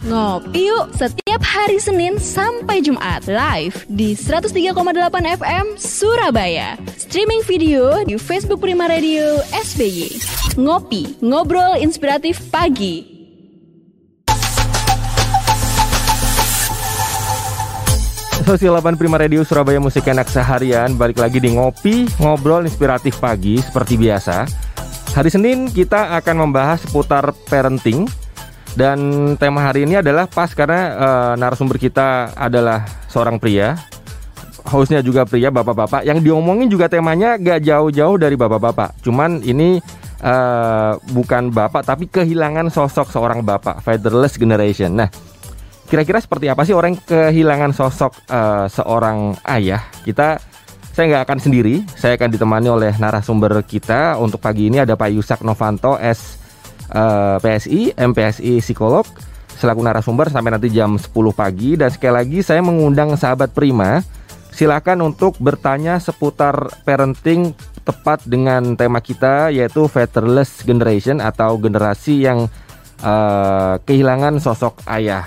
Ngopi yuk setiap hari Senin sampai Jumat live di 103,8 FM Surabaya. Streaming video di Facebook Prima Radio SBY. Ngopi, ngobrol inspiratif pagi. Sosial 8 Prima Radio Surabaya Musik Enak Seharian Balik lagi di Ngopi, Ngobrol Inspiratif Pagi Seperti biasa Hari Senin kita akan membahas seputar parenting dan tema hari ini adalah pas karena uh, narasumber kita adalah seorang pria, hostnya juga pria, bapak-bapak. Yang diomongin juga temanya gak jauh-jauh dari bapak-bapak. Cuman ini uh, bukan bapak tapi kehilangan sosok seorang bapak, fatherless generation. Nah, kira-kira seperti apa sih orang kehilangan sosok uh, seorang ayah? Kita saya nggak akan sendiri, saya akan ditemani oleh narasumber kita untuk pagi ini ada Pak Yusak Novanto S eh, PSI, MPSI psikolog selaku narasumber sampai nanti jam 10 pagi. Dan sekali lagi saya mengundang sahabat Prima. Silakan untuk bertanya seputar parenting tepat dengan tema kita yaitu fatherless generation atau generasi yang uh, kehilangan sosok ayah.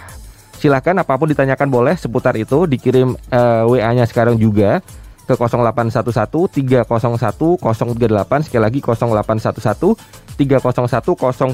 Silakan apa pun ditanyakan boleh seputar itu dikirim uh, eh, WA-nya sekarang juga ke 0811 301 038 sekali lagi 0811 301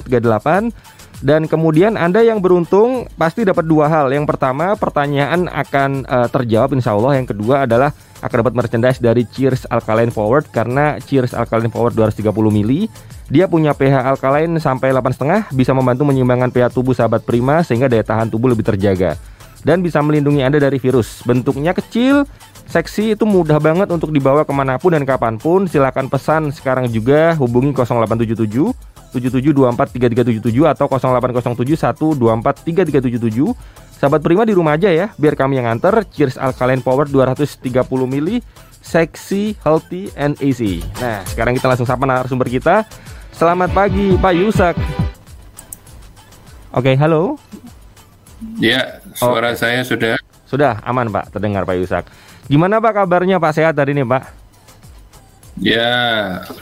038 dan kemudian Anda yang beruntung pasti dapat dua hal. Yang pertama, pertanyaan akan uh, terjawab insya Allah. Yang kedua adalah akan dapat merchandise dari Cheers Alkaline Forward karena Cheers Alkaline Forward 230 mili dia punya pH alkaline sampai 8,5 bisa membantu menyeimbangkan pH tubuh sahabat prima sehingga daya tahan tubuh lebih terjaga dan bisa melindungi Anda dari virus. Bentuknya kecil, seksi itu mudah banget untuk dibawa ke mana pun dan kapan pun. Silakan pesan sekarang juga hubungi 0877 77243377 atau 0807 1243377. Sahabat Prima di rumah aja ya, biar kami yang antar. Cheers Alkaline Power 230 mili, seksi, healthy, and easy. Nah, sekarang kita langsung sapa narasumber kita. Selamat pagi, Pak Yusak. Oke, okay, halo. Ya, suara oh. saya sudah. Sudah aman, Pak. Terdengar Pak Yusak. Gimana Pak kabarnya Pak sehat hari ini Pak? Ya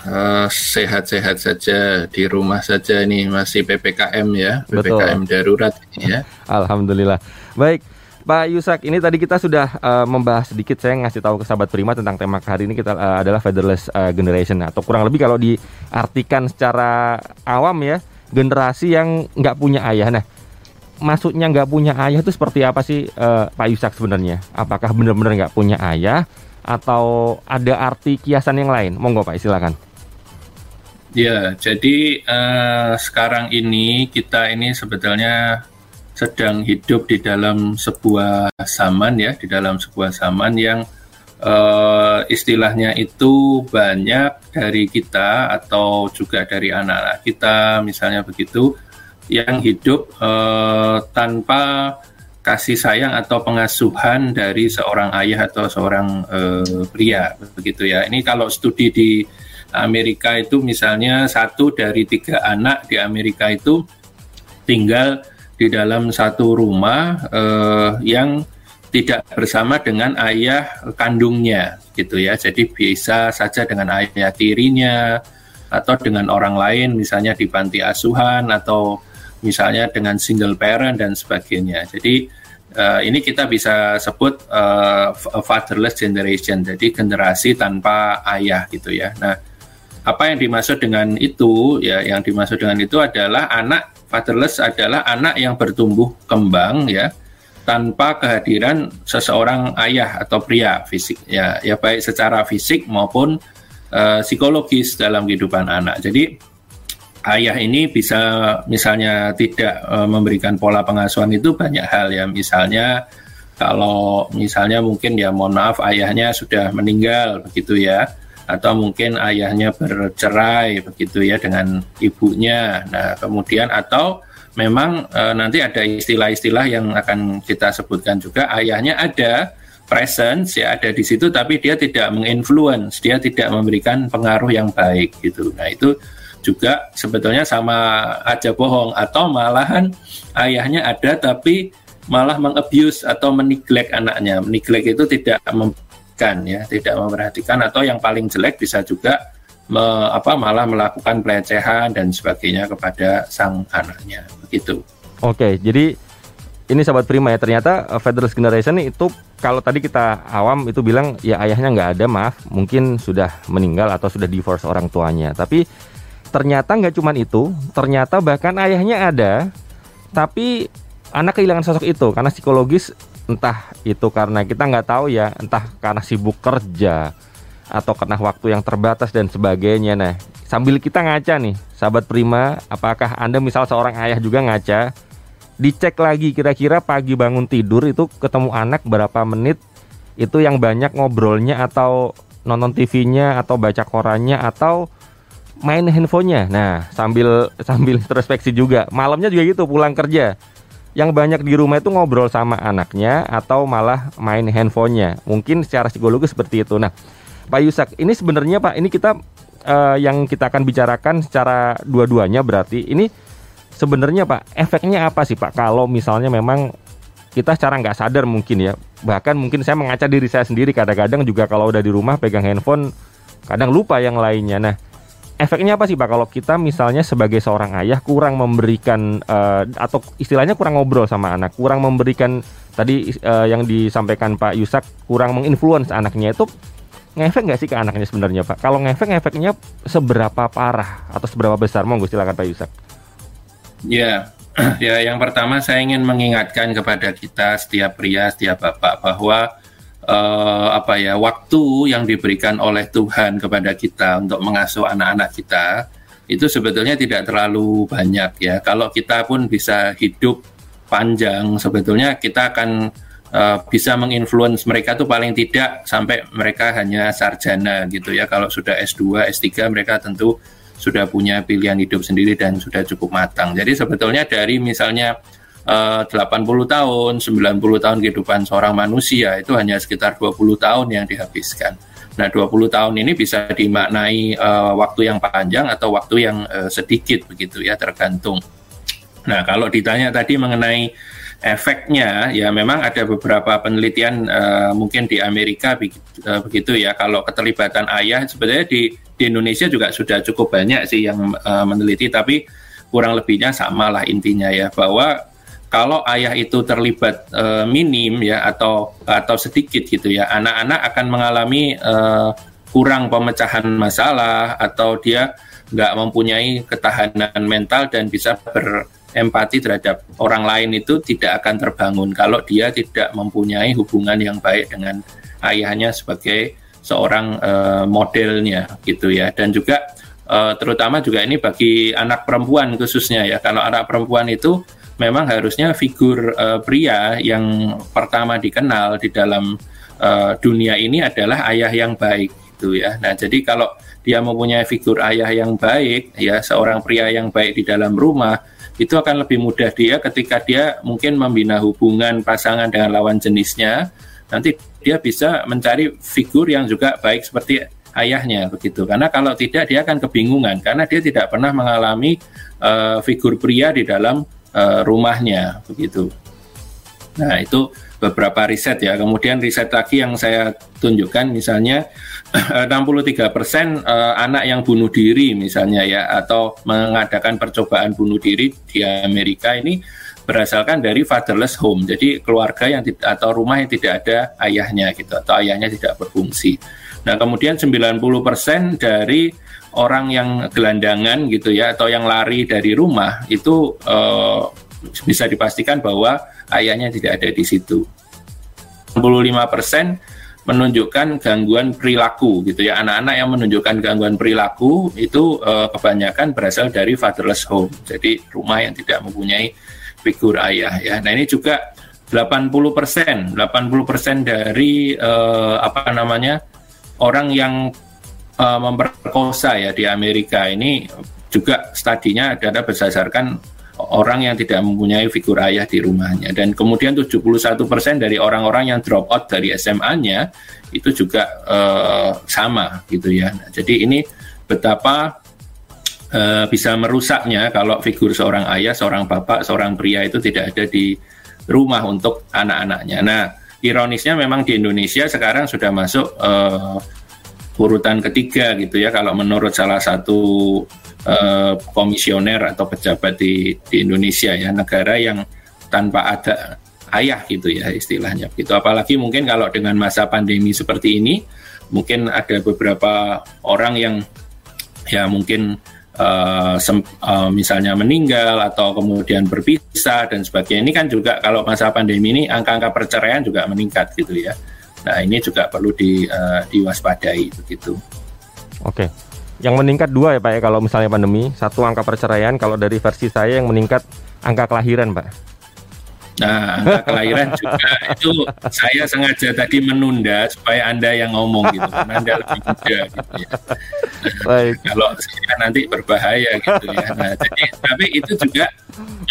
uh, sehat-sehat saja di rumah saja nih masih ppkm ya ppkm Betul. darurat ya. Alhamdulillah. Baik. Pak Yusak, ini tadi kita sudah uh, membahas sedikit saya ngasih tahu ke sahabat Prima tentang tema hari ini kita uh, adalah fatherless uh, generation atau kurang lebih kalau diartikan secara awam ya generasi yang nggak punya ayah. Nah, maksudnya nggak punya ayah itu seperti apa sih uh, Pak Yusak sebenarnya? Apakah benar-benar nggak punya ayah atau ada arti kiasan yang lain? Monggo Pak, silakan. Ya, jadi uh, sekarang ini kita ini sebetulnya sedang hidup di dalam sebuah zaman ya, di dalam sebuah zaman yang uh, istilahnya itu banyak dari kita atau juga dari anak-anak kita misalnya begitu yang hidup uh, tanpa kasih sayang atau pengasuhan dari seorang ayah atau seorang uh, pria begitu ya. Ini kalau studi di Amerika itu misalnya satu dari tiga anak di Amerika itu tinggal di dalam satu rumah uh, yang tidak bersama dengan ayah kandungnya gitu ya. Jadi bisa saja dengan ayah tirinya atau dengan orang lain misalnya di panti asuhan atau misalnya dengan single parent dan sebagainya. Jadi uh, ini kita bisa sebut uh, fatherless generation, jadi generasi tanpa ayah gitu ya. Nah, apa yang dimaksud dengan itu ya? Yang dimaksud dengan itu adalah anak fatherless adalah anak yang bertumbuh kembang ya tanpa kehadiran seseorang ayah atau pria fisik ya ya baik secara fisik maupun uh, psikologis dalam kehidupan anak. Jadi ayah ini bisa misalnya tidak e, memberikan pola pengasuhan itu banyak hal ya. Misalnya kalau misalnya mungkin ya mohon maaf ayahnya sudah meninggal begitu ya. Atau mungkin ayahnya bercerai begitu ya dengan ibunya. Nah kemudian atau memang e, nanti ada istilah-istilah yang akan kita sebutkan juga. Ayahnya ada presence ya ada di situ tapi dia tidak menginfluence dia tidak memberikan pengaruh yang baik gitu. Nah itu juga sebetulnya sama aja bohong. Atau malahan ayahnya ada tapi malah mengabuse atau meneglect anaknya. Meneglect itu tidak memberikan ya, tidak memperhatikan. Atau yang paling jelek bisa juga me, apa malah melakukan pelecehan dan sebagainya kepada sang anaknya. Begitu. Oke, jadi ini sahabat prima ya. Ternyata uh, Federalist Generation itu kalau tadi kita awam itu bilang ya ayahnya nggak ada maaf mungkin sudah meninggal atau sudah divorce orang tuanya. Tapi ternyata nggak cuma itu ternyata bahkan ayahnya ada tapi anak kehilangan sosok itu karena psikologis entah itu karena kita nggak tahu ya entah karena sibuk kerja atau karena waktu yang terbatas dan sebagainya. Nah sambil kita ngaca nih sahabat prima apakah anda misal seorang ayah juga ngaca? Dicek lagi kira-kira pagi bangun tidur itu ketemu anak berapa menit? Itu yang banyak ngobrolnya atau nonton TV-nya atau baca korannya atau main handphonenya. Nah, sambil sambil introspeksi juga. Malamnya juga gitu pulang kerja. Yang banyak di rumah itu ngobrol sama anaknya atau malah main handphonenya. Mungkin secara psikologis seperti itu. Nah, Pak Yusak, ini sebenarnya Pak, ini kita uh, yang kita akan bicarakan secara dua-duanya berarti ini sebenarnya Pak efeknya apa sih Pak kalau misalnya memang kita secara nggak sadar mungkin ya bahkan mungkin saya mengaca diri saya sendiri kadang-kadang juga kalau udah di rumah pegang handphone kadang lupa yang lainnya nah efeknya apa sih Pak? Kalau kita misalnya sebagai seorang ayah kurang memberikan uh, atau istilahnya kurang ngobrol sama anak kurang memberikan tadi uh, yang disampaikan Pak Yusak kurang menginfluence anaknya itu ngefek nggak sih ke anaknya sebenarnya Pak? Kalau ngefek ngefeknya seberapa parah atau seberapa besar? Monggo silakan Pak Yusak. Ya, ya yang pertama saya ingin mengingatkan kepada kita setiap pria, setiap bapak bahwa uh, apa ya waktu yang diberikan oleh Tuhan kepada kita untuk mengasuh anak-anak kita itu sebetulnya tidak terlalu banyak ya. Kalau kita pun bisa hidup panjang, sebetulnya kita akan uh, bisa menginfluence mereka tuh paling tidak sampai mereka hanya sarjana gitu ya. Kalau sudah S2, S3 mereka tentu sudah punya pilihan hidup sendiri dan sudah cukup matang. Jadi sebetulnya dari misalnya 80 tahun, 90 tahun kehidupan seorang manusia itu hanya sekitar 20 tahun yang dihabiskan. Nah, 20 tahun ini bisa dimaknai uh, waktu yang panjang atau waktu yang uh, sedikit begitu ya, tergantung. Nah, kalau ditanya tadi mengenai efeknya, ya memang ada beberapa penelitian uh, mungkin di Amerika begitu ya. Kalau keterlibatan ayah sebenarnya di di Indonesia juga sudah cukup banyak sih yang uh, meneliti tapi kurang lebihnya sama lah intinya ya bahwa kalau ayah itu terlibat uh, minim ya atau atau sedikit gitu ya anak-anak akan mengalami uh, kurang pemecahan masalah atau dia nggak mempunyai ketahanan mental dan bisa berempati terhadap orang lain itu tidak akan terbangun kalau dia tidak mempunyai hubungan yang baik dengan ayahnya sebagai seorang uh, modelnya gitu ya. Dan juga uh, terutama juga ini bagi anak perempuan khususnya ya kalau anak perempuan itu memang harusnya figur uh, pria yang pertama dikenal di dalam uh, dunia ini adalah ayah yang baik gitu ya. Nah jadi kalau dia mempunyai figur ayah yang baik ya seorang pria yang baik di dalam rumah itu akan lebih mudah dia ketika dia mungkin membina hubungan pasangan dengan lawan jenisnya. Nanti dia bisa mencari figur yang juga baik seperti ayahnya begitu. Karena kalau tidak dia akan kebingungan. Karena dia tidak pernah mengalami uh, figur pria di dalam uh, rumahnya begitu nah itu beberapa riset ya kemudian riset lagi yang saya tunjukkan misalnya 63 persen uh, anak yang bunuh diri misalnya ya atau mengadakan percobaan bunuh diri di Amerika ini berasalkan dari fatherless home. Jadi keluarga yang atau rumah yang tidak ada ayahnya gitu atau ayahnya tidak berfungsi. Nah, kemudian 90% dari orang yang gelandangan gitu ya atau yang lari dari rumah itu uh, bisa dipastikan bahwa ayahnya tidak ada di situ. 65% menunjukkan gangguan perilaku gitu ya anak-anak yang menunjukkan gangguan perilaku itu uh, kebanyakan berasal dari fatherless home jadi rumah yang tidak mempunyai figur ayah ya. Nah ini juga 80 persen, 80 persen dari uh, apa namanya orang yang uh, memperkosa ya di Amerika ini juga studinya adalah berdasarkan orang yang tidak mempunyai figur ayah di rumahnya dan kemudian 71 persen dari orang-orang yang drop out dari SMA-nya itu juga uh, sama gitu ya. Nah, jadi ini betapa uh, bisa merusaknya kalau figur seorang ayah, seorang bapak, seorang pria itu tidak ada di rumah untuk anak-anaknya. Nah, ironisnya memang di Indonesia sekarang sudah masuk uh, urutan ketiga gitu ya kalau menurut salah satu uh, komisioner atau pejabat di di Indonesia ya negara yang tanpa ada ayah gitu ya istilahnya. Gitu apalagi mungkin kalau dengan masa pandemi seperti ini mungkin ada beberapa orang yang ya mungkin uh, sem, uh, misalnya meninggal atau kemudian berpisah dan sebagainya. Ini kan juga kalau masa pandemi ini angka-angka perceraian juga meningkat gitu ya. Nah ini juga perlu di, uh, diwaspadai begitu. Oke. Yang meningkat dua ya Pak ya kalau misalnya pandemi. Satu angka perceraian, kalau dari versi saya yang meningkat angka kelahiran Pak. Nah, angka kelahiran juga itu saya sengaja tadi menunda supaya Anda yang ngomong gitu, karena Anda lebih muda gitu ya. Baik. Kalau saya nanti berbahaya gitu ya. Nah, jadi tapi itu juga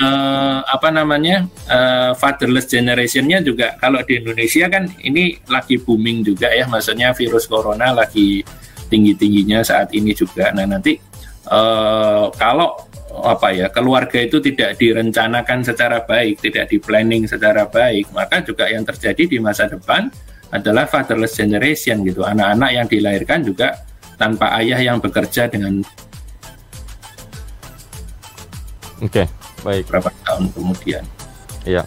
uh, apa namanya uh, fatherless generationnya juga kalau di Indonesia kan ini lagi booming juga ya, maksudnya virus corona lagi tinggi tingginya saat ini juga. Nah nanti uh, kalau apa ya keluarga itu tidak direncanakan secara baik, tidak di planning secara baik, maka juga yang terjadi di masa depan adalah fatherless generation gitu. Anak-anak yang dilahirkan juga tanpa ayah yang bekerja dengan Oke, okay, baik. Berapa tahun kemudian? Iya.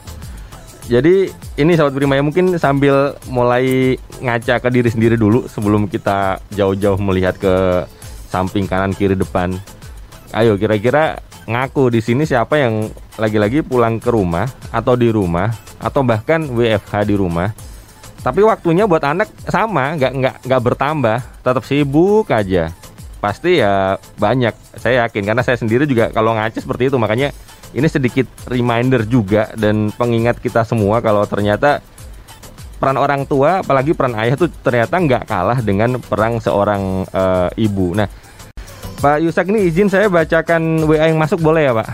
Jadi ini sahabat Primaya mungkin sambil mulai ngaca ke diri sendiri dulu sebelum kita jauh-jauh melihat ke samping kanan kiri depan Ayo kira-kira ngaku di sini siapa yang lagi-lagi pulang ke rumah atau di rumah atau bahkan WFH di rumah. Tapi waktunya buat anak sama, nggak nggak nggak bertambah, tetap sibuk aja. Pasti ya banyak, saya yakin karena saya sendiri juga kalau ngaca seperti itu makanya ini sedikit reminder juga dan pengingat kita semua kalau ternyata peran orang tua apalagi peran ayah tuh ternyata nggak kalah dengan perang seorang uh, ibu. Nah, Pak Yusak ini izin saya bacakan WA yang masuk boleh ya Pak?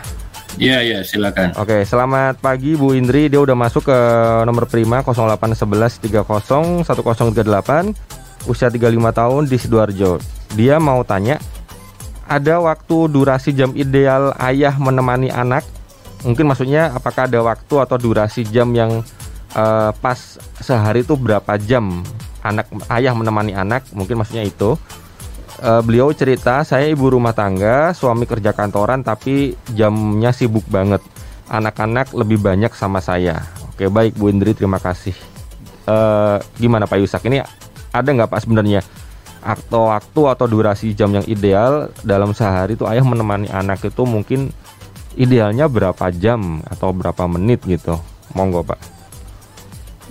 Iya iya silakan. Oke selamat pagi Bu Indri dia udah masuk ke nomor prima 0811 30 1038 usia 35 tahun di sidoarjo. Dia mau tanya ada waktu durasi jam ideal ayah menemani anak? Mungkin maksudnya apakah ada waktu atau durasi jam yang uh, pas sehari itu berapa jam anak ayah menemani anak? Mungkin maksudnya itu uh, beliau cerita saya ibu rumah tangga, suami kerja kantoran tapi jamnya sibuk banget. Anak-anak lebih banyak sama saya. Oke baik Bu Indri terima kasih. Uh, gimana Pak Yusak ini ada nggak Pak sebenarnya atau waktu atau durasi jam yang ideal dalam sehari itu ayah menemani anak itu mungkin idealnya berapa jam atau berapa menit gitu? Monggo Pak.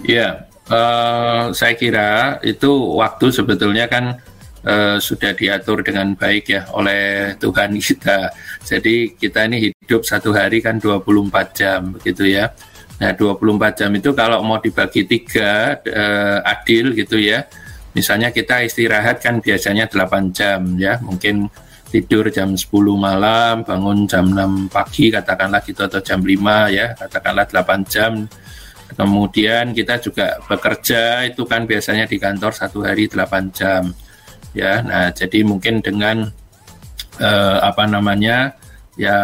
Ya, uh, saya kira itu waktu sebetulnya kan uh, sudah diatur dengan baik ya oleh Tuhan kita. Jadi kita ini hidup satu hari kan 24 jam begitu ya. Nah 24 jam itu kalau mau dibagi tiga uh, adil gitu ya. Misalnya kita istirahat kan biasanya 8 jam ya. Mungkin tidur jam 10 malam, bangun jam 6 pagi katakanlah gitu atau jam 5 ya, katakanlah 8 jam. Kemudian kita juga bekerja itu kan biasanya di kantor satu hari 8 jam ya nah jadi mungkin dengan uh, apa namanya ya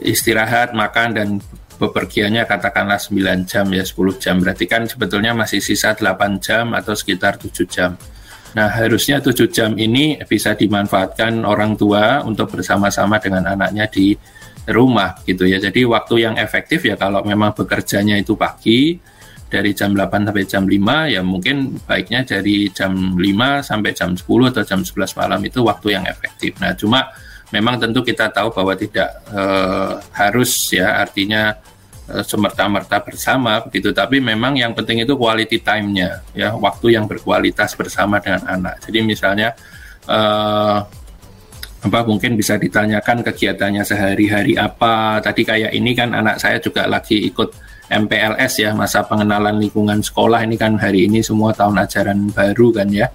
istirahat makan dan bepergiannya katakanlah 9 jam ya 10 jam berarti kan sebetulnya masih sisa 8 jam atau sekitar 7 jam Nah, harusnya 7 jam ini bisa dimanfaatkan orang tua untuk bersama-sama dengan anaknya di rumah gitu ya. Jadi waktu yang efektif ya kalau memang bekerjanya itu pagi, dari jam 8 sampai jam 5 ya mungkin baiknya dari jam 5 sampai jam 10 atau jam 11 malam itu waktu yang efektif. Nah, cuma memang tentu kita tahu bahwa tidak uh, harus ya artinya uh, semerta-merta bersama begitu, tapi memang yang penting itu quality time-nya ya, waktu yang berkualitas bersama dengan anak. Jadi misalnya uh, apa mungkin bisa ditanyakan kegiatannya sehari-hari apa. Tadi kayak ini kan anak saya juga lagi ikut MPLS ya masa pengenalan lingkungan sekolah ini kan hari ini semua tahun ajaran baru kan ya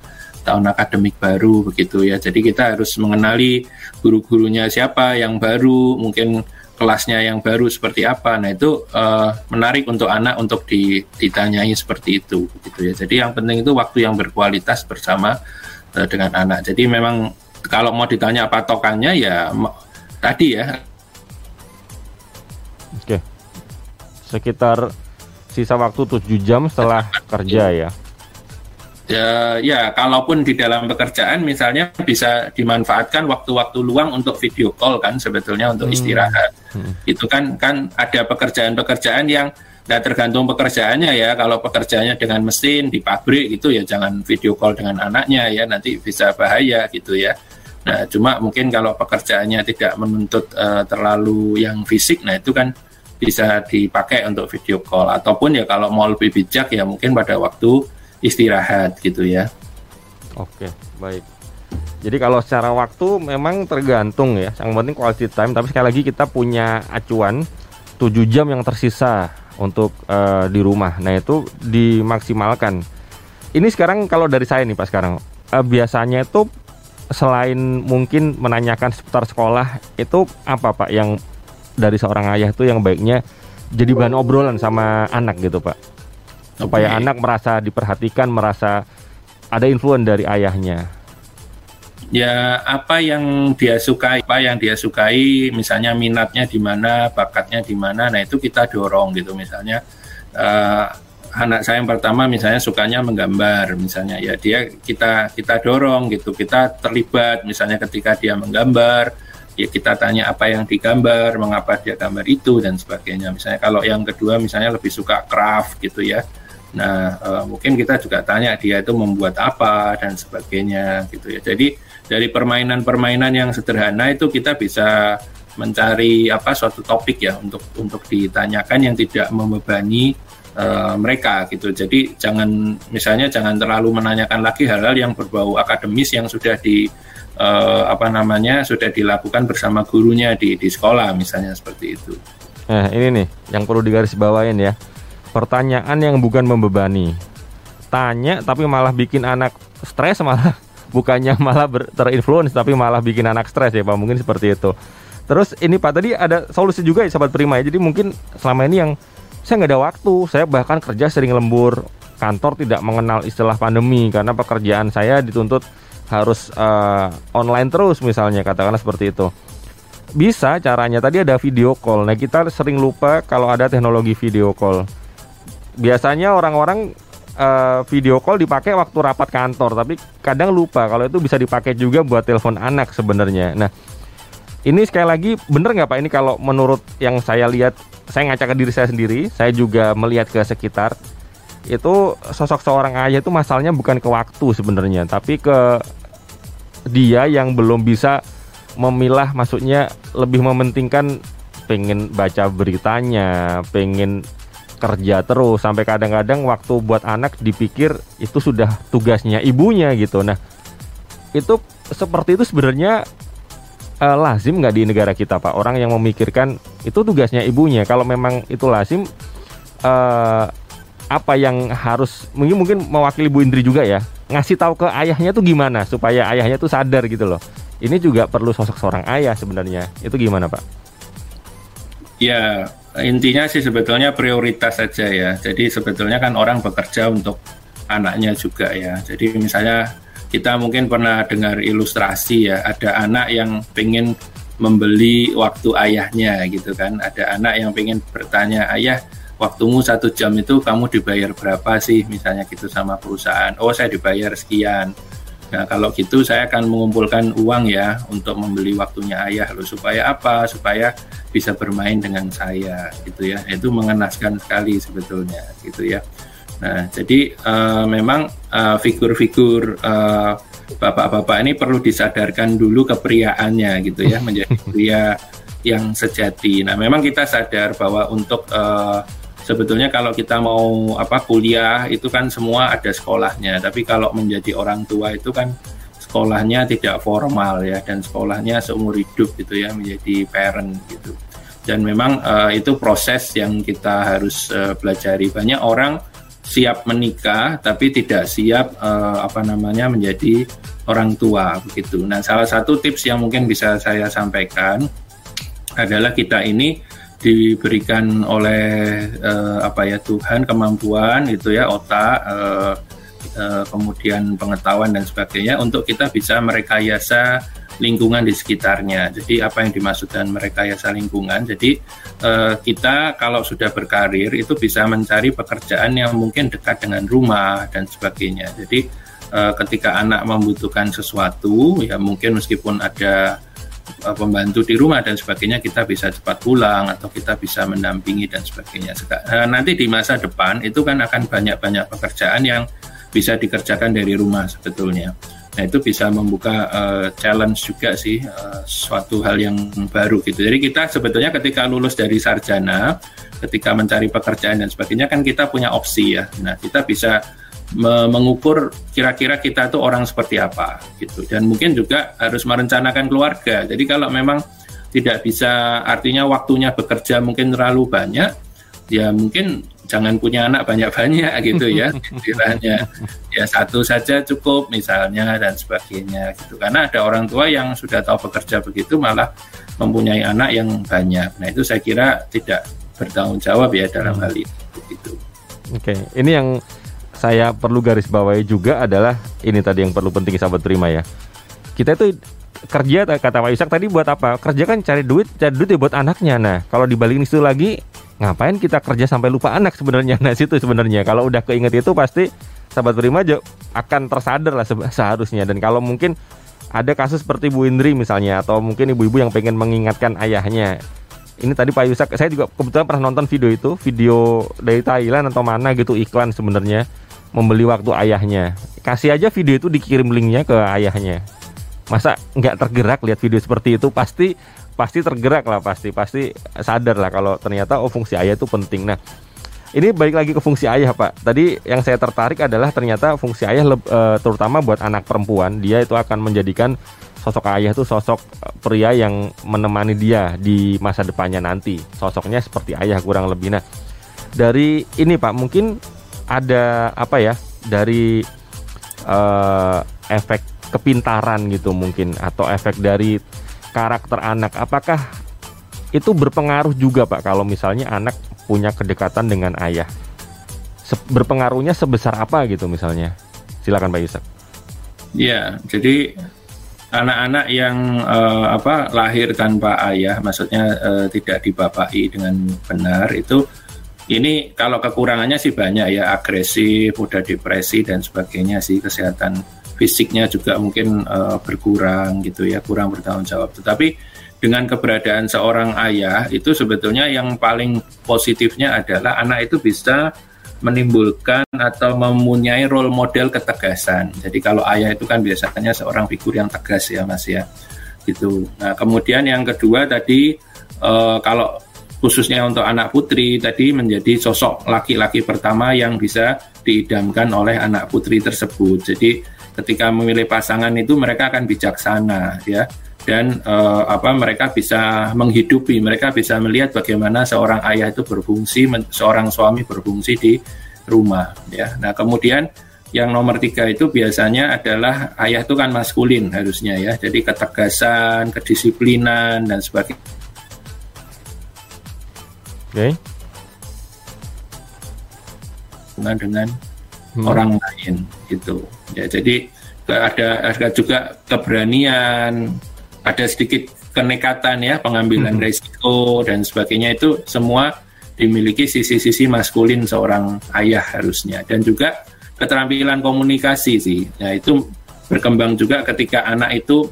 tahun akademik baru begitu ya. Jadi kita harus mengenali guru-gurunya siapa yang baru mungkin kelasnya yang baru seperti apa. Nah itu uh, menarik untuk anak untuk ditanyai seperti itu begitu ya. Jadi yang penting itu waktu yang berkualitas bersama uh, dengan anak. Jadi memang kalau mau ditanya patokannya ya tadi ya sekitar sisa waktu 7 jam setelah kerja ya. Ya, ya, kalaupun di dalam pekerjaan misalnya bisa dimanfaatkan waktu-waktu luang untuk video call kan sebetulnya untuk hmm. istirahat. Hmm. Itu kan kan ada pekerjaan-pekerjaan yang Nah tergantung pekerjaannya ya. Kalau pekerjaannya dengan mesin di pabrik itu ya jangan video call dengan anaknya ya nanti bisa bahaya gitu ya. Nah cuma mungkin kalau pekerjaannya tidak menuntut uh, terlalu yang fisik, nah itu kan bisa dipakai untuk video call ataupun ya kalau mau lebih bijak ya mungkin pada waktu istirahat gitu ya. Oke baik. Jadi kalau secara waktu memang tergantung ya. Yang penting quality time. Tapi sekali lagi kita punya acuan 7 jam yang tersisa untuk uh, di rumah. Nah itu dimaksimalkan. Ini sekarang kalau dari saya nih pak sekarang uh, biasanya itu selain mungkin menanyakan seputar sekolah itu apa pak yang dari seorang ayah itu yang baiknya jadi bahan obrolan sama anak gitu pak. Supaya okay. anak merasa diperhatikan merasa ada influence dari ayahnya. Ya apa yang dia sukai apa yang dia sukai misalnya minatnya di mana bakatnya di mana nah itu kita dorong gitu. Misalnya uh, anak saya yang pertama misalnya sukanya menggambar misalnya ya dia kita kita dorong gitu kita terlibat. Misalnya ketika dia menggambar ya kita tanya apa yang digambar mengapa dia gambar itu dan sebagainya. Misalnya kalau yang kedua misalnya lebih suka craft gitu ya. Nah uh, mungkin kita juga tanya dia itu membuat apa dan sebagainya gitu ya. Jadi dari permainan-permainan yang sederhana itu kita bisa mencari apa suatu topik ya untuk untuk ditanyakan yang tidak membebani uh, mereka gitu. Jadi jangan misalnya jangan terlalu menanyakan lagi hal-hal yang berbau akademis yang sudah di uh, apa namanya sudah dilakukan bersama gurunya di di sekolah misalnya seperti itu. Nah, ini nih yang perlu digarisbawain ya. Pertanyaan yang bukan membebani. Tanya tapi malah bikin anak stres malah bukannya malah terinfluence tapi malah bikin anak stres ya Pak mungkin seperti itu terus ini Pak tadi ada solusi juga ya sahabat Prima ya jadi mungkin selama ini yang saya nggak ada waktu saya bahkan kerja sering lembur kantor tidak mengenal istilah pandemi karena pekerjaan saya dituntut harus uh, online terus misalnya katakanlah seperti itu. Bisa caranya tadi ada video call. Nah kita sering lupa kalau ada teknologi video call. Biasanya orang-orang uh, video call dipakai waktu rapat kantor, tapi kadang lupa kalau itu bisa dipakai juga buat telepon anak sebenarnya. Nah, ini sekali lagi bener nggak Pak? Ini kalau menurut yang saya lihat, saya ngaca ke diri saya sendiri, saya juga melihat ke sekitar, itu sosok seorang ayah itu masalahnya bukan ke waktu sebenarnya, tapi ke dia yang belum bisa memilah, maksudnya lebih mementingkan pengen baca beritanya, pengen kerja terus sampai kadang-kadang waktu buat anak dipikir itu sudah tugasnya ibunya gitu. Nah, itu seperti itu sebenarnya uh, lazim nggak di negara kita pak orang yang memikirkan itu tugasnya ibunya kalau memang itu lazim uh, apa yang harus mungkin mungkin mewakili Bu Indri juga ya ngasih tahu ke ayahnya tuh gimana supaya ayahnya tuh sadar gitu loh ini juga perlu sosok seorang ayah sebenarnya itu gimana pak ya intinya sih sebetulnya prioritas saja ya. Jadi sebetulnya kan orang bekerja untuk anaknya juga ya. Jadi misalnya kita mungkin pernah dengar ilustrasi ya, ada anak yang pengen membeli waktu ayahnya gitu kan. Ada anak yang pengen bertanya, ayah waktumu satu jam itu kamu dibayar berapa sih misalnya gitu sama perusahaan. Oh saya dibayar sekian Nah, kalau gitu saya akan mengumpulkan uang ya untuk membeli waktunya ayah loh supaya apa? Supaya bisa bermain dengan saya gitu ya. Itu mengenaskan sekali sebetulnya gitu ya. Nah, jadi uh, memang uh, figur-figur uh, bapak-bapak ini perlu disadarkan dulu kepriaannya gitu ya menjadi pria yang sejati. Nah, memang kita sadar bahwa untuk uh, sebetulnya kalau kita mau apa kuliah itu kan semua ada sekolahnya. Tapi kalau menjadi orang tua itu kan sekolahnya tidak formal ya dan sekolahnya seumur hidup gitu ya menjadi parent gitu. Dan memang uh, itu proses yang kita harus uh, pelajari. Banyak orang siap menikah tapi tidak siap uh, apa namanya menjadi orang tua begitu. Nah salah satu tips yang mungkin bisa saya sampaikan adalah kita ini diberikan oleh uh, apa ya Tuhan kemampuan itu ya otak uh, uh, kemudian pengetahuan dan sebagainya untuk kita bisa merekayasa lingkungan di sekitarnya. Jadi apa yang dimaksud dengan merekayasa lingkungan? Jadi uh, kita kalau sudah berkarir itu bisa mencari pekerjaan yang mungkin dekat dengan rumah dan sebagainya. Jadi uh, ketika anak membutuhkan sesuatu ya mungkin meskipun ada pembantu di rumah dan sebagainya kita bisa cepat pulang atau kita bisa mendampingi dan sebagainya. Uh, nanti di masa depan itu kan akan banyak-banyak pekerjaan yang bisa dikerjakan dari rumah sebetulnya. Nah itu bisa membuka uh, challenge juga sih uh, suatu hal yang baru gitu. Jadi kita sebetulnya ketika lulus dari sarjana, ketika mencari pekerjaan dan sebagainya kan kita punya opsi ya. Nah kita bisa mengukur kira-kira kita itu orang seperti apa gitu. Dan mungkin juga harus merencanakan keluarga. Jadi kalau memang tidak bisa artinya waktunya bekerja mungkin terlalu banyak ya mungkin jangan punya anak banyak-banyak gitu ya. Kiranya ya satu saja cukup misalnya dan sebagainya gitu. Karena ada orang tua yang sudah tahu bekerja begitu malah mempunyai anak yang banyak. Nah itu saya kira tidak bertanggung jawab ya dalam hal itu gitu. Oke, ini yang saya perlu garis bawahi juga adalah ini tadi yang perlu penting sahabat terima ya. Kita itu kerja kata Pak Isak tadi buat apa? Kerja kan cari duit, cari duit ya buat anaknya. Nah, kalau dibalikin itu lagi, ngapain kita kerja sampai lupa anak sebenarnya? Nah, situ sebenarnya kalau udah keinget itu pasti sahabat terima aja akan tersadar lah seharusnya. Dan kalau mungkin ada kasus seperti Bu Indri misalnya atau mungkin ibu-ibu yang pengen mengingatkan ayahnya ini tadi Pak Yusak saya juga kebetulan pernah nonton video itu video dari Thailand atau mana gitu iklan sebenarnya membeli waktu ayahnya. Kasih aja video itu dikirim linknya ke ayahnya. Masa nggak tergerak lihat video seperti itu pasti pasti tergerak lah pasti pasti sadar lah kalau ternyata oh fungsi ayah itu penting. Nah ini balik lagi ke fungsi ayah pak. Tadi yang saya tertarik adalah ternyata fungsi ayah uh, terutama buat anak perempuan dia itu akan menjadikan sosok ayah itu sosok pria yang menemani dia di masa depannya nanti. Sosoknya seperti ayah kurang lebih. Nah dari ini pak mungkin ada apa ya dari uh, efek kepintaran gitu mungkin atau efek dari karakter anak. Apakah itu berpengaruh juga pak kalau misalnya anak punya kedekatan dengan ayah? Se berpengaruhnya sebesar apa gitu misalnya? Silakan pak Yusuf ya jadi anak-anak yang uh, apa lahir tanpa ayah maksudnya uh, tidak dibapai dengan benar itu ini kalau kekurangannya sih banyak ya agresif, mudah depresi dan sebagainya sih kesehatan fisiknya juga mungkin uh, berkurang gitu ya, kurang bertanggung jawab. Tetapi dengan keberadaan seorang ayah itu sebetulnya yang paling positifnya adalah anak itu bisa menimbulkan atau mempunyai role model ketegasan. Jadi kalau ayah itu kan biasanya seorang figur yang tegas ya Mas ya. Gitu. Nah, kemudian yang kedua tadi uh, kalau khususnya untuk anak putri tadi menjadi sosok laki-laki pertama yang bisa diidamkan oleh anak putri tersebut. Jadi ketika memilih pasangan itu mereka akan bijaksana ya dan uh, apa mereka bisa menghidupi, mereka bisa melihat bagaimana seorang ayah itu berfungsi, seorang suami berfungsi di rumah ya. Nah, kemudian yang nomor tiga itu biasanya adalah ayah itu kan maskulin harusnya ya. Jadi ketegasan, kedisiplinan dan sebagainya okay. dengan dengan hmm. orang lain gitu ya jadi ada ada juga keberanian ada sedikit kenekatan ya pengambilan hmm. resiko dan sebagainya itu semua dimiliki sisi-sisi maskulin seorang ayah harusnya dan juga keterampilan komunikasi sih nah itu berkembang juga ketika anak itu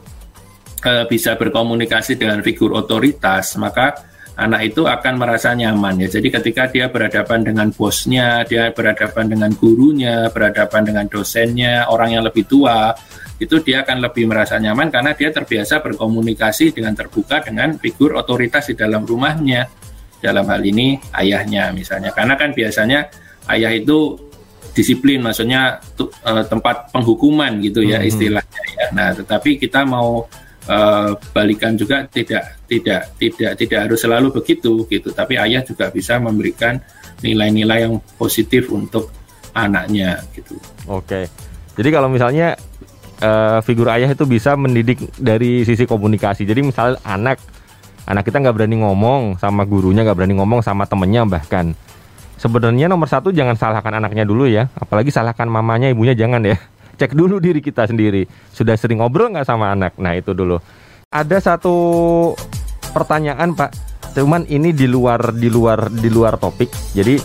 e, bisa berkomunikasi dengan figur otoritas maka anak itu akan merasa nyaman ya. Jadi ketika dia berhadapan dengan bosnya, dia berhadapan dengan gurunya, berhadapan dengan dosennya, orang yang lebih tua, itu dia akan lebih merasa nyaman karena dia terbiasa berkomunikasi dengan terbuka dengan figur otoritas di dalam rumahnya. Dalam hal ini ayahnya misalnya. Karena kan biasanya ayah itu disiplin maksudnya uh, tempat penghukuman gitu ya hmm. istilahnya ya. Nah, tetapi kita mau uh, balikan juga tidak tidak tidak tidak harus selalu begitu gitu tapi ayah juga bisa memberikan nilai-nilai yang positif untuk anaknya gitu. Oke. Jadi kalau misalnya uh, figur ayah itu bisa mendidik dari sisi komunikasi. Jadi misal anak anak kita nggak berani ngomong sama gurunya, nggak berani ngomong sama temennya bahkan. Sebenarnya nomor satu jangan salahkan anaknya dulu ya, apalagi salahkan mamanya, ibunya jangan ya cek dulu diri kita sendiri. Sudah sering ngobrol nggak sama anak? Nah itu dulu. Ada satu pertanyaan Pak, cuman ini di luar di luar di luar topik. Jadi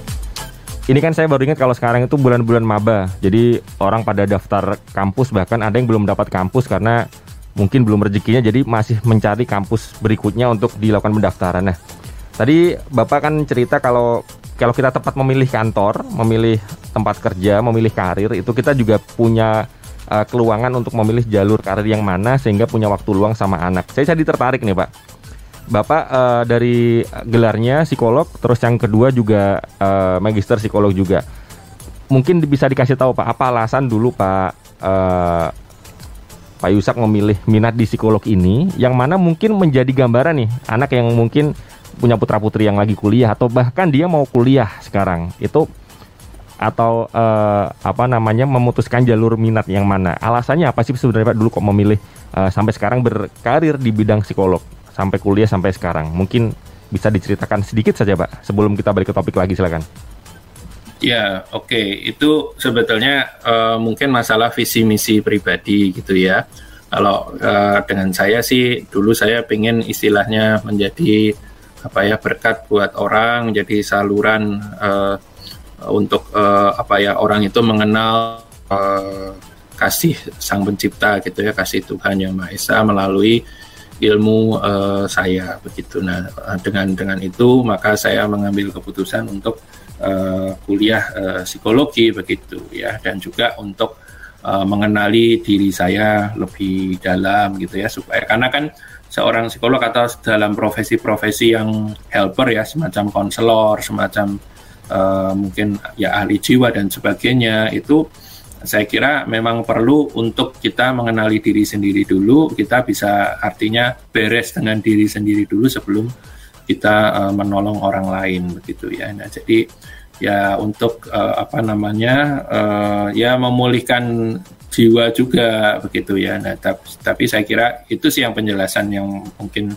ini kan saya baru ingat kalau sekarang itu bulan-bulan maba. Jadi orang pada daftar kampus bahkan ada yang belum dapat kampus karena mungkin belum rezekinya jadi masih mencari kampus berikutnya untuk dilakukan pendaftaran. Nah, tadi Bapak kan cerita kalau kalau kita tepat memilih kantor, memilih tempat kerja, memilih karir itu kita juga punya uh, keluangan untuk memilih jalur karir yang mana sehingga punya waktu luang sama anak. Saya jadi tertarik nih, Pak. Bapak uh, dari gelarnya psikolog, terus yang kedua juga uh, magister psikolog juga. Mungkin bisa dikasih tahu Pak, apa alasan dulu Pak uh, Pak Yusak memilih minat di psikolog ini, yang mana mungkin menjadi gambaran nih anak yang mungkin punya putra putri yang lagi kuliah atau bahkan dia mau kuliah sekarang itu atau uh, apa namanya memutuskan jalur minat yang mana alasannya apa sih sebenarnya Pak dulu kok memilih uh, sampai sekarang berkarir di bidang psikolog sampai kuliah sampai sekarang. Mungkin bisa diceritakan sedikit saja, Pak, sebelum kita balik ke topik lagi, silakan. Ya, oke. Okay. Itu sebetulnya uh, mungkin masalah visi misi pribadi gitu ya. Kalau uh, dengan saya sih dulu saya pengen istilahnya menjadi apa ya berkat buat orang, menjadi saluran uh, untuk uh, apa ya orang itu mengenal uh, kasih Sang Pencipta gitu ya, kasih Tuhan yang Maha Esa melalui ilmu uh, saya begitu. Nah, dengan dengan itu maka saya mengambil keputusan untuk uh, kuliah uh, psikologi begitu ya dan juga untuk uh, mengenali diri saya lebih dalam gitu ya supaya karena kan seorang psikolog atau dalam profesi-profesi yang helper ya semacam konselor, semacam uh, mungkin ya ahli jiwa dan sebagainya itu saya kira memang perlu untuk kita mengenali diri sendiri dulu. Kita bisa artinya beres dengan diri sendiri dulu sebelum kita uh, menolong orang lain begitu ya. Nah, jadi ya untuk uh, apa namanya uh, ya memulihkan jiwa juga begitu ya. Nah, tapi, tapi saya kira itu sih yang penjelasan yang mungkin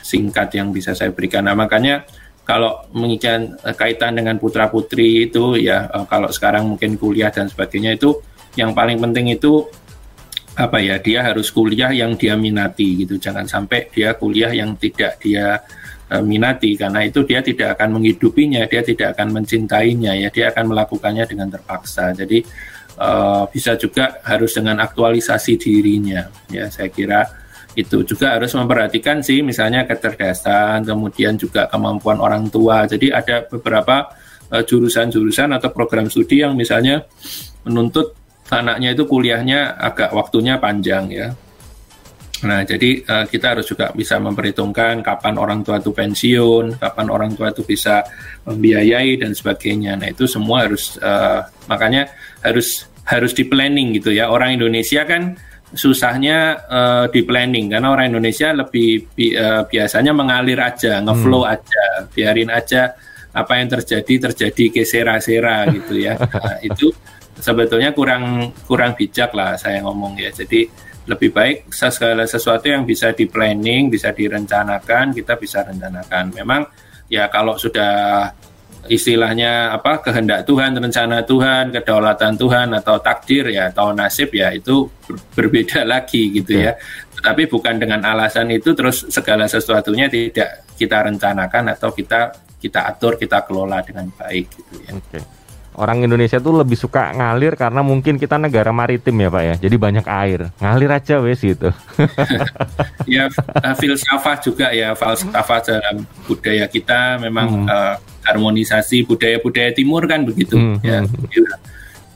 singkat yang bisa saya berikan. Nah, makanya kalau mengikat eh, kaitan dengan putra putri itu ya kalau sekarang mungkin kuliah dan sebagainya itu yang paling penting itu apa ya dia harus kuliah yang dia minati gitu jangan sampai dia kuliah yang tidak dia minati karena itu dia tidak akan menghidupinya dia tidak akan mencintainya ya dia akan melakukannya dengan terpaksa. Jadi uh, bisa juga harus dengan aktualisasi dirinya ya saya kira itu juga harus memperhatikan sih misalnya kecerdasan kemudian juga kemampuan orang tua. Jadi ada beberapa eh, jurusan-jurusan uh, atau program studi yang misalnya menuntut anaknya itu kuliahnya agak waktunya panjang ya Nah, jadi uh, kita harus juga bisa memperhitungkan kapan orang tua itu pensiun, kapan orang tua itu bisa membiayai dan sebagainya. Nah, itu semua harus uh, makanya harus harus di planning gitu ya. Orang Indonesia kan susahnya uh, di planning karena orang Indonesia lebih bi uh, biasanya mengalir aja, ngeflow hmm. aja, biarin aja apa yang terjadi terjadi ke sera-sera gitu ya. Nah, itu sebetulnya kurang kurang bijak lah saya ngomong ya. Jadi lebih baik segala sesuatu yang bisa di planning, bisa direncanakan, kita bisa rencanakan. Memang ya kalau sudah istilahnya apa kehendak Tuhan, rencana Tuhan, kedaulatan Tuhan atau takdir ya atau nasib ya itu ber berbeda lagi gitu ya. Tapi bukan dengan alasan itu terus segala sesuatunya tidak kita rencanakan atau kita kita atur, kita kelola dengan baik gitu ya. Okay orang Indonesia tuh lebih suka ngalir karena mungkin kita negara maritim ya Pak ya. Jadi banyak air. Ngalir aja wes gitu. ya filsafat juga ya filsafat dalam budaya kita memang hmm. uh, harmonisasi budaya-budaya timur kan begitu hmm. ya. Hmm.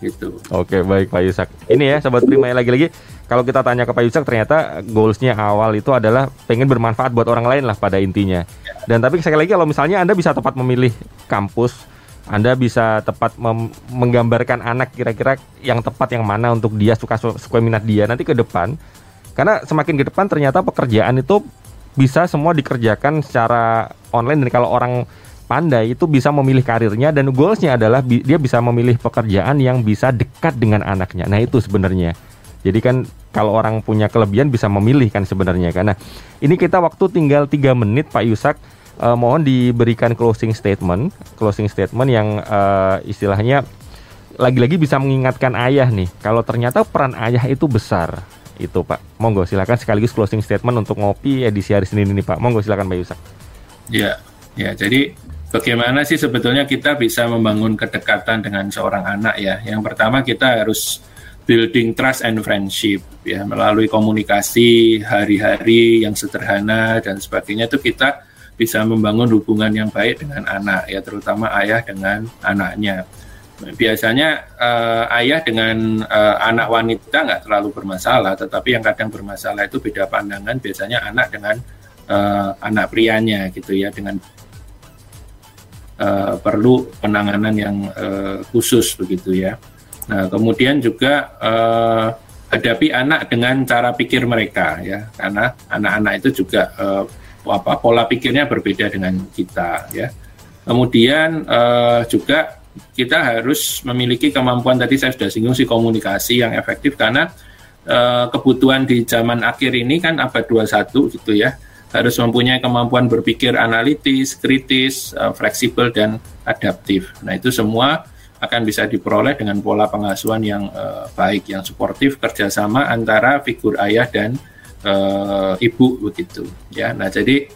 Gitu. Oke baik Pak Yusak. Ini ya sobat Prima lagi-lagi kalau kita tanya ke Pak Yusak ternyata goalsnya awal itu adalah pengen bermanfaat buat orang lain lah pada intinya. Ya. Dan tapi sekali lagi kalau misalnya Anda bisa tepat memilih kampus anda bisa tepat menggambarkan anak kira-kira yang tepat yang mana untuk dia suka suka minat dia nanti ke depan. Karena semakin ke depan ternyata pekerjaan itu bisa semua dikerjakan secara online dan kalau orang pandai itu bisa memilih karirnya dan goalsnya adalah bi dia bisa memilih pekerjaan yang bisa dekat dengan anaknya. Nah itu sebenarnya. Jadi kan kalau orang punya kelebihan bisa memilih kan sebenarnya karena ini kita waktu tinggal tiga menit Pak Yusak uh, mohon diberikan closing statement, closing statement yang uh, istilahnya lagi-lagi bisa mengingatkan ayah nih, kalau ternyata peran ayah itu besar. Itu Pak, monggo silakan sekaligus closing statement untuk ngopi edisi hari Senin ini Pak. Monggo silakan Pak Yusak. Ya, ya. Jadi bagaimana sih sebetulnya kita bisa membangun kedekatan dengan seorang anak ya? Yang pertama kita harus building trust and friendship ya melalui komunikasi hari-hari yang sederhana dan sebagainya itu kita bisa membangun hubungan yang baik dengan anak ya terutama ayah dengan anaknya biasanya uh, ayah dengan uh, anak wanita nggak terlalu bermasalah, tetapi yang kadang bermasalah itu beda pandangan. Biasanya anak dengan uh, anak prianya gitu ya, dengan uh, perlu penanganan yang uh, khusus begitu ya. Nah kemudian juga uh, hadapi anak dengan cara pikir mereka ya, karena anak-anak itu juga uh, apa pola pikirnya berbeda dengan kita ya. Kemudian uh, juga kita harus memiliki kemampuan tadi saya sudah singgung si komunikasi yang efektif karena uh, kebutuhan di zaman akhir ini kan abad 21 gitu ya harus mempunyai kemampuan berpikir analitis, kritis, uh, fleksibel dan adaptif. Nah itu semua akan bisa diperoleh dengan pola pengasuhan yang uh, baik, yang suportif, kerjasama antara figur ayah dan uh, ibu begitu. Ya, nah jadi,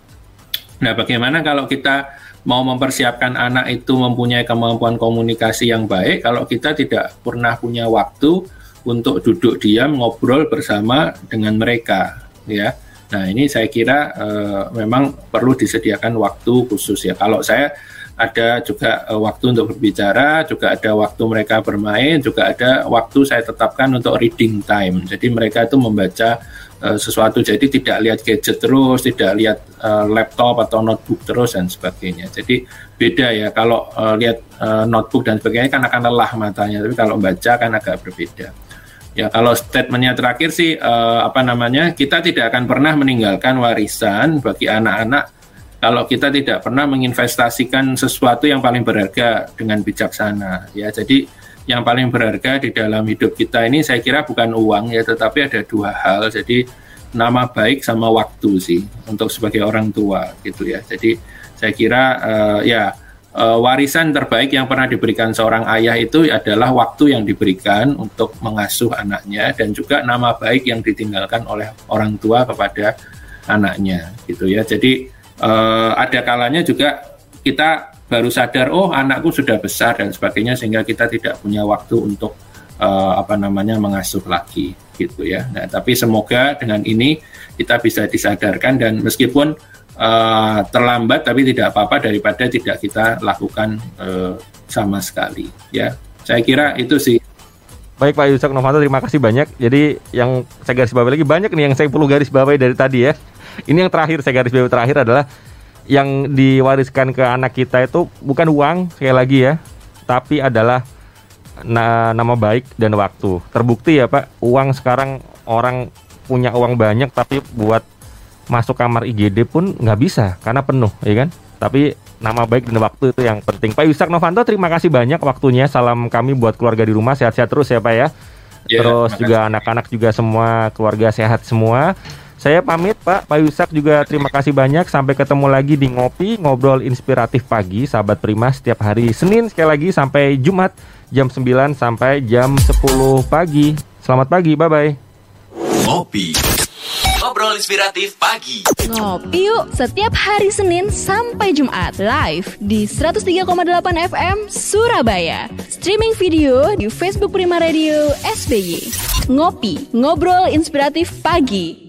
nah bagaimana kalau kita mau mempersiapkan anak itu mempunyai kemampuan komunikasi yang baik kalau kita tidak pernah punya waktu untuk duduk diam ngobrol bersama dengan mereka ya. Nah ini saya kira uh, memang perlu disediakan waktu khusus ya. Kalau saya ada juga uh, waktu untuk berbicara juga ada waktu mereka bermain juga ada waktu saya tetapkan untuk reading time. Jadi mereka itu membaca Eh, sesuatu. Jadi tidak lihat gadget terus tidak lihat uh, laptop atau notebook terus dan sebagainya. Jadi beda ya kalau uh, lihat uh, notebook dan sebagainya kan akan lelah matanya. Tapi kalau baca kan agak berbeda. Ya kalau statementnya terakhir sih uh, apa namanya kita tidak akan pernah meninggalkan warisan bagi anak-anak kalau kita tidak pernah menginvestasikan sesuatu yang paling berharga dengan bijaksana. Ya jadi yang paling berharga di dalam hidup kita ini saya kira bukan uang ya tetapi ada dua hal. Jadi nama baik sama waktu sih untuk sebagai orang tua gitu ya. Jadi saya kira uh, ya uh, warisan terbaik yang pernah diberikan seorang ayah itu adalah waktu yang diberikan untuk mengasuh anaknya dan juga nama baik yang ditinggalkan oleh orang tua kepada anaknya gitu ya. Jadi uh, ada kalanya juga kita baru sadar oh anakku sudah besar dan sebagainya sehingga kita tidak punya waktu untuk uh, apa namanya mengasuh lagi gitu ya. Nah, tapi semoga dengan ini kita bisa disadarkan dan meskipun uh, terlambat tapi tidak apa-apa daripada tidak kita lakukan uh, sama sekali ya. Saya kira itu sih Baik Pak Yusuf Novanto, terima kasih banyak. Jadi yang saya garis bawahi lagi banyak nih yang saya perlu garis bawahi dari tadi ya. Ini yang terakhir saya garis bawahi terakhir adalah yang diwariskan ke anak kita itu bukan uang sekali lagi ya, tapi adalah na nama baik dan waktu. Terbukti ya Pak, uang sekarang orang punya uang banyak tapi buat masuk kamar IGD pun nggak bisa karena penuh, ya kan? Tapi nama baik dan waktu itu yang penting. Pak Yusak Novanto, terima kasih banyak waktunya. Salam kami buat keluarga di rumah sehat-sehat terus ya Pak ya. Yeah, Terus juga anak-anak juga semua keluarga sehat semua. Saya pamit Pak, Pak Yusak juga terima kasih banyak. Sampai ketemu lagi di Ngopi, Ngobrol Inspiratif Pagi, sahabat Prima setiap hari Senin sekali lagi sampai Jumat jam 9 sampai jam 10 pagi. Selamat pagi, bye-bye. Ngopi. Ngobrol inspiratif pagi. Ngopi yuk setiap hari Senin sampai Jumat live di 103,8 FM Surabaya. Streaming video di Facebook Prima Radio SBY. Ngopi, ngobrol inspiratif pagi.